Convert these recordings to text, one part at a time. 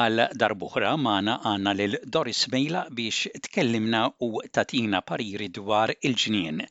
Għal darb'oħra magħna għandna lil Doris Mejla biex tkellimna u tagħtina pariri dwar il-ġnien.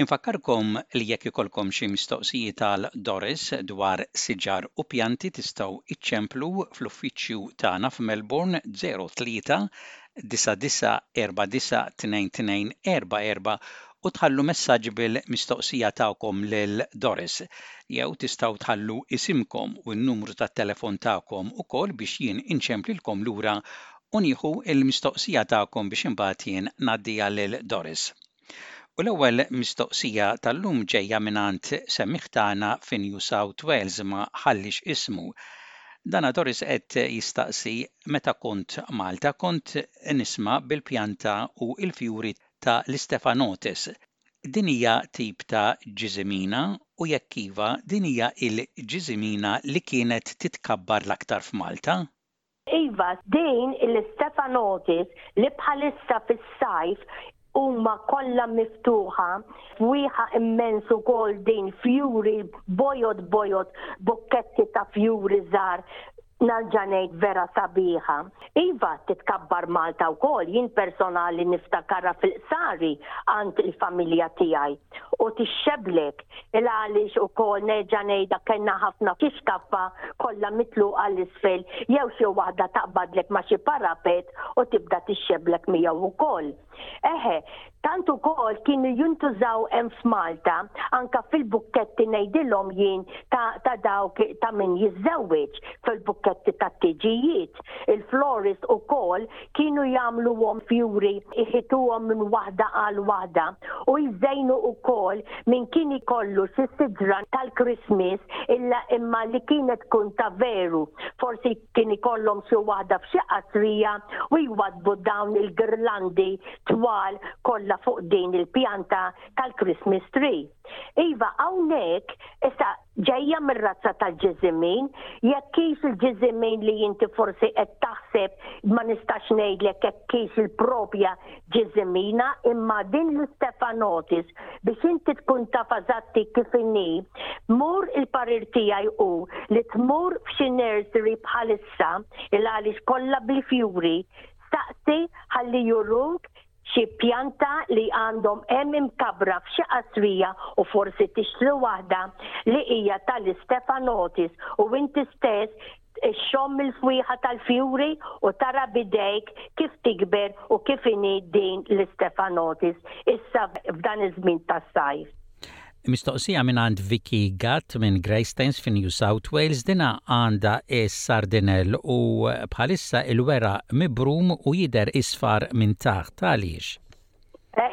Infakkarkom li jekk ikollkom xi mistoqsijiet għal Doris dwar siġar u pjanti tistgħu iċċemplu fl-uffiċċju tagħna f'Melbourne 03 99499224 u tħallu messaġġ bil-mistoqsija tagħkom lil Doris, jew tistgħu tħallu isimkom u n-numru tat-telefon tagħkom ukoll biex jien inċemplilkom lura u nieħu l-mistoqsija tagħkom biex imbagħad jien ngħaddiha lil Doris. U l-ewwel mistoqsija tal-lum ġejja mingħand semmiegħ tagħna fi New South Wales ma ħalliex ismu. Dana Doris qed jistaqsi meta kont Malta kont nisma' bil-pjanta u l-fjuri ta' l-Istefanotes. Din hija tip ta' ġiżimina u jekk iva din hija il-ġiżimina li kienet titkabbar l-aktar f'Malta? Iva, din il-Stefanotis li bħalissa fis-sajf huma kollha miftuħa f'wieħa immens ukoll din fjuri bojod bojod bukketti ta' fjuri żgħar narġa' ngħid vera sabiħa. Iva, titkabbar Malta wkoll, jien personali niftakarha fil-Qsari għand il-familja tiegħi. u tixxebblek il għaliex ukoll nerġa' ngħidha kellna ħafna fix-xkaffa kollha mitluqa l isfel jew xi waħda taqbadlek ma' xi parapet u tibda tixxebblek miegħu wkoll. Eħe, tant ukoll kienu jintużaw hemm f'Malta anke fil-bukketti ngħidilhom jien ta' ta' dawk ta' min jiżżewweġ fil-bukketti tat-tiġijiet. Il-florist ukoll Kienu jagħmluhom fjuri, iħituhom minn waħda għal waħda, u jżejnu ukoll min kien ikollu xi siġra tal-Kristmiss illa imma li kienet tkun ta' veru. Forsi kien ikollhom xi waħda f'xi qasrija u jwaddbu dawn il-girlandi twal kollha fuq din il-pjanta tal-Kristmiss tree. Iva, hawnhekk, issa, Ġejja mir-razza tal-ġiżimin? Jekk hix il-ġiżimin li inti forsi qed taħseb ma nistax ngħidlek jekk hix il-propja ġiżimina imma din l-Istefanotis biex inti tkun taf eżatti kif inhi mur il-parir tiegħi hu li tmur f'xi nursery bħalissa il għaliex kollha bil-fjuri staqsi ħalli juruk Xi pjanta li għandhom hemm imkabbra f'xi qasrija u forsi tixtri waħda li hija ta' l-Istefanotis u inti stess ixxomm il-fwieħa tal-fjuri u tara b'idejk kif tikber u kif inhi din l-Istefanotis issa f'dan iż-żmien tas-sajf. Mistoqsija mingħand Vicky Gatt minn Greystanes fi New South Wales, dinha għandha s-sardinell u bħalissa il-weraq mibrum u jidher isfar minn taħt. Għaliex?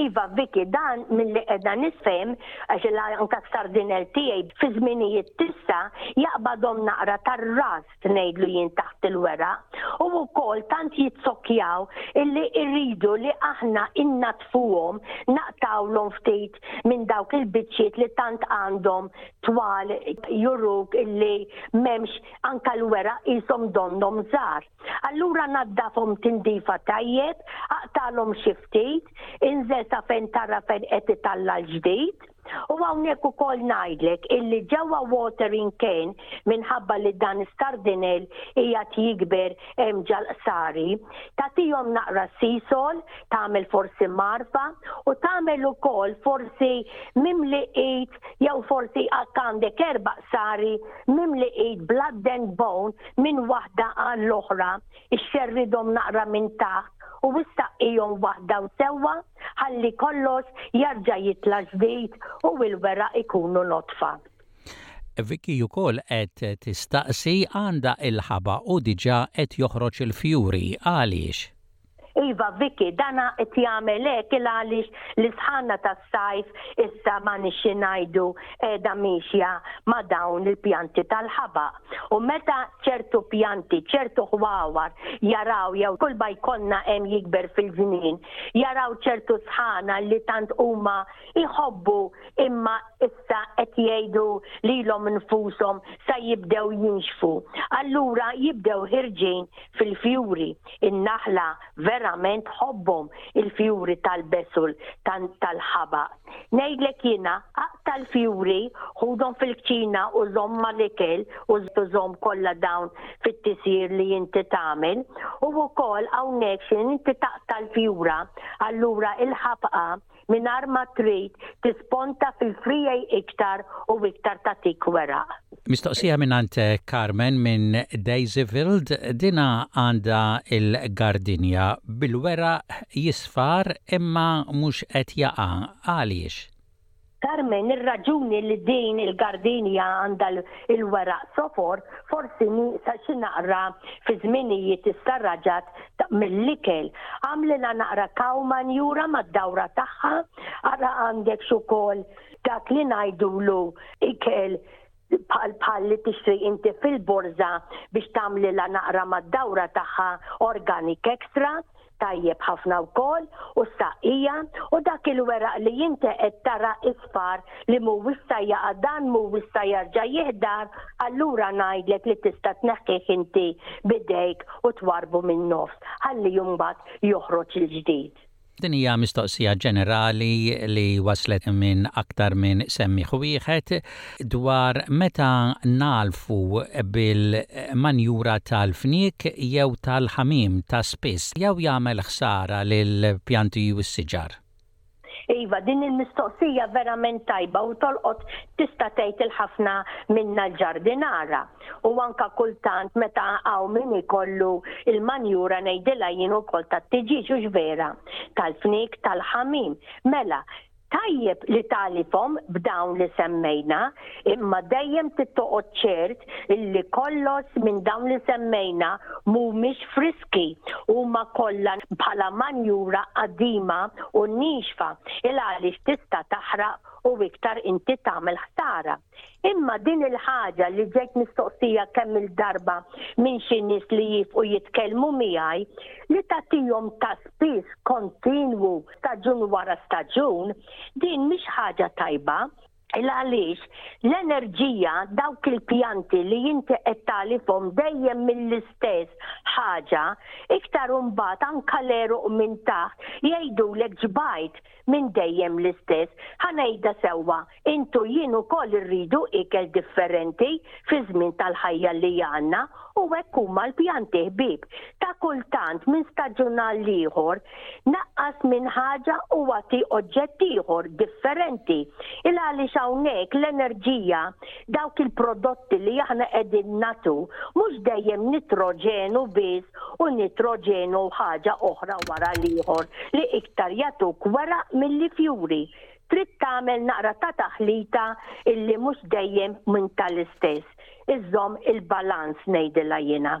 Iva Vicky, dan milli qiegħda nifhem għax anke s-sardinell tiegħi fi żminijiet t'issa jaqbadhom naqra tar-ras ngħidlu jien taħt il-weraq, u wkoll tant jitzokkjaw illi rridu li aħna innatfuhom naqtawlhom ftit minn dawk il-biċċiet li tant għandhom twal juruk illi m'hemmx anka l-weraq qishom donnhom żgħar. Allura naddafhom tindifa tajjeb, aqtalhom xi ftit, inżel sa fejn tara fejn qed italla l-ġdid, U hawnhekk ukoll ngħidlek illi ġewwa watering can minħabba li dan is-sardinell qiegħed jikber hemm ġal-Qsari, tagħtihom naqra sea salt, tagħmel forsi mgħarfa u tagħmel ukoll forsi mimli id jew forsi jekk għandek erba' Qsari mimli id blood and bone minn waħda għall-oħra, ixxerridhom naqra minn taħt u issa qqihom waħda u sewwa. ħalli kollox jarġa' jitla' ġdid u l-weraq ikunu nodfa. Vicky ukoll qed tistaqsi għandha il-ħaba u diġà qed joħroġ il-fjuri, għaliex? Iva Vicky, dana qed jagħmel hekk il għaliex l-isħana tas-sajf issa ma nixxi ngħidu qiegħda miexja ma' dawn il-pjanti tal-ħaba. U meta ċertu pjanti, ċertu ħwawar jaraw jew kull ma jkollna hemm jikber fil-ġnien, jaraw ċertu sħana li tant huma jħobbu imma issa qed jgħidu lilhom infushom sa jibdew jinxfu. Allura jibdew ħirġin fil-fjuri, in-naħla, verament ħobbhom il-fjuri tal-besul tant tal-ħabaq. Ngħidlek jiena, aqta' l-fjuri, ħudhom fil-kċina u żomm mal-ikel u żomm kollha dawn fit-tisjir li inti tagħmel. U wkoll hawnhekk xi inti taqta' l-fjura, allura il-ħabqa mingħajr ma trid tisponta fil-friegħi iktar u iktar tagħtik weraq. Mistoqsija mingħand Carmen minn Daisyfield, dinha għandha l-gardinja bil-weraq jisfar imma mhux qed jaqa', għaliex? Carmen, ir-raġuni li din il-gardinja għandha l-weraq sofor forsi nieqsa xi naqra fi żminijiet issa raġat mill-ikel. Għamlilha naqra cow manjura mad-dawra tagħha, ara għandek x'ukoll dak li ngħidulu ikel bħal li tixtri inti fil-borża biex tagħmlilha naqra mad-dawra tagħha organic extra tajjeb ħafna wkoll u s-saqqija u dak il-weraq li inti qed tara isfar li mhu wista' jaqa' dan mhu wista' jarġa' jih dan allura ngħidlek li tista' tneħħih inti b'idejk u twarrbu min-nofs ħalli imbagħad joħroġ il-ġdid. Din hija mistoqsija ġenerali li waslet minn aktar minn semmiegħ wieħed dwar meta ngħalfu bil-manjura tal-fniek jew tal-ħamiem ta' spiss jew jagħmel ħsara lill-pjanti u s-siġar. Iva, din il-mistoqsija verament tajba u tolqot tista' tgħid il-ħafna minna l-ġardinara. U anka kultant meta hawn min ikollu il-manjura ngħidilha jien ukoll tat-tiġieġ hux vera, tal-fniek, tal-ħamim. Mela, tajjeb li tagħlifhom b'dawn li semmejna, imma dejjem trid toqgħod ċert illi kollox minn dawn li semmejna mhumiex friski. freschi u huma kollha bħala manjura qadima u nixfa, il-għaliex tista' taħraq u iktar inti tagħmel ħsara. Imma din il-ħaġa li ġejt mistoqsija kemm-il darba minn xi nies li jiefqu jitkellmu miegħi, li tagħtihom ta' spiss kontinwu staġun wara staġun, din mhix ħaġa tajba. Il għaliex l-enerġija dawk il-pjanti li inti qed tagħlifhom dejjem mill-istess ħaġa, iktar imbagħad anke l-għeruq minn taħt jgħidulek ġbajt minn dejjem l-istess. Ħa ngħidha sewwa, int u jien ukoll irridu ikel differenti fiż-żmien tal-ħajja li għandna u hekk huma l-pjanti ħbieb. Ta' kultant minn staġun għall-ieħor Naqqas minn ħaġa u agħti oġġett ieħor differenti. Il għaliex hawnhekk l-enerġija, dawk il-prodotti li aħna qegħdin nagħtu, mhux dejjem nitroġenu biss u nitroġenu u ħaġa oħra wara l-ieħor li iktar jagħtuk weraq milli fjuri. Trid tagħmel naqra ta' taħlita illi mhux dejjem minn tal-istess. Iżżomm il-balanz ngħidilha jiena.